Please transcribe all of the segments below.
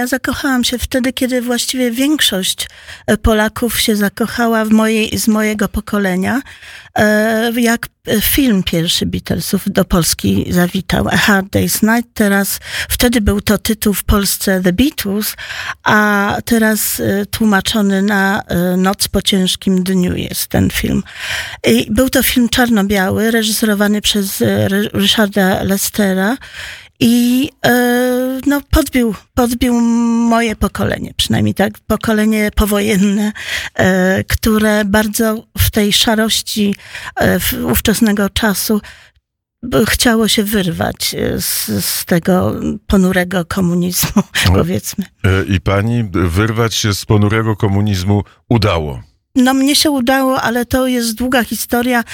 Ja zakochałam się wtedy, kiedy właściwie większość e, Polaków się zakochała w mojej, z mojego pokolenia, e, jak e, film pierwszy Beatlesów do Polski zawitał, A Hard Day's Night. Teraz, wtedy był to tytuł w Polsce The Beatles, a teraz tłumaczony na Noc po ciężkim dniu jest ten film. I był to film czarno-biały, reżyserowany przez Ry- Richarda Lestera i no, podbił, podbił moje pokolenie, przynajmniej tak, pokolenie powojenne, e, które bardzo w tej szarości e, ówczesnego czasu chciało się wyrwać e, z, z tego ponurego komunizmu, No. powiedzmy. I pani wyrwać się z ponurego komunizmu udało. No mnie się udało, ale to jest długa historia.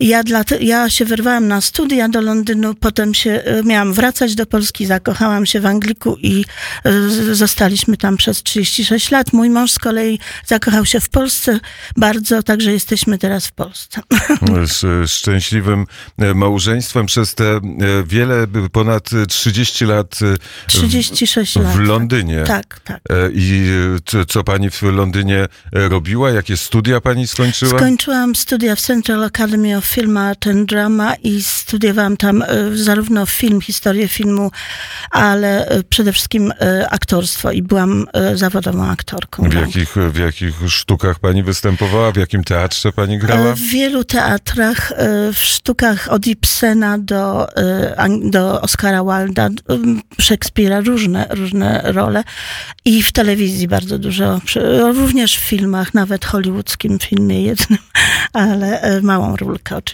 Ja, dla, ja się wyrwałam na studia do Londynu, potem się e, miałam wracać do Polski, zakochałam się w Angliku i z- zostaliśmy tam przez 36 lat. Mój mąż z kolei zakochał się w Polsce bardzo, także jesteśmy teraz w Polsce. Z szczęśliwym e, małżeństwem przez te wiele, ponad 30 lat e, 36 lat. w Londynie. Tak, tak. I co, co pani w Londynie robiła? Jakie studia pani skończyła? Skończyłam studia w Central Academy of Film Art and Drama i studiowałam tam e, zarówno film, historię filmu, ale e, przede wszystkim e, aktorstwo i byłam zawodową aktorką. W jakich, w jakich sztukach pani występowała? W jakim teatrze pani grała? W wielu teatrach, w sztukach od Ibsena do, do Oscara Wilda, Szekspira, różne, różne role. I w telewizji bardzo dużo, również w filmach, nawet hollywoodzkim filmie jednym, ale e, małą rulkę oczywiście.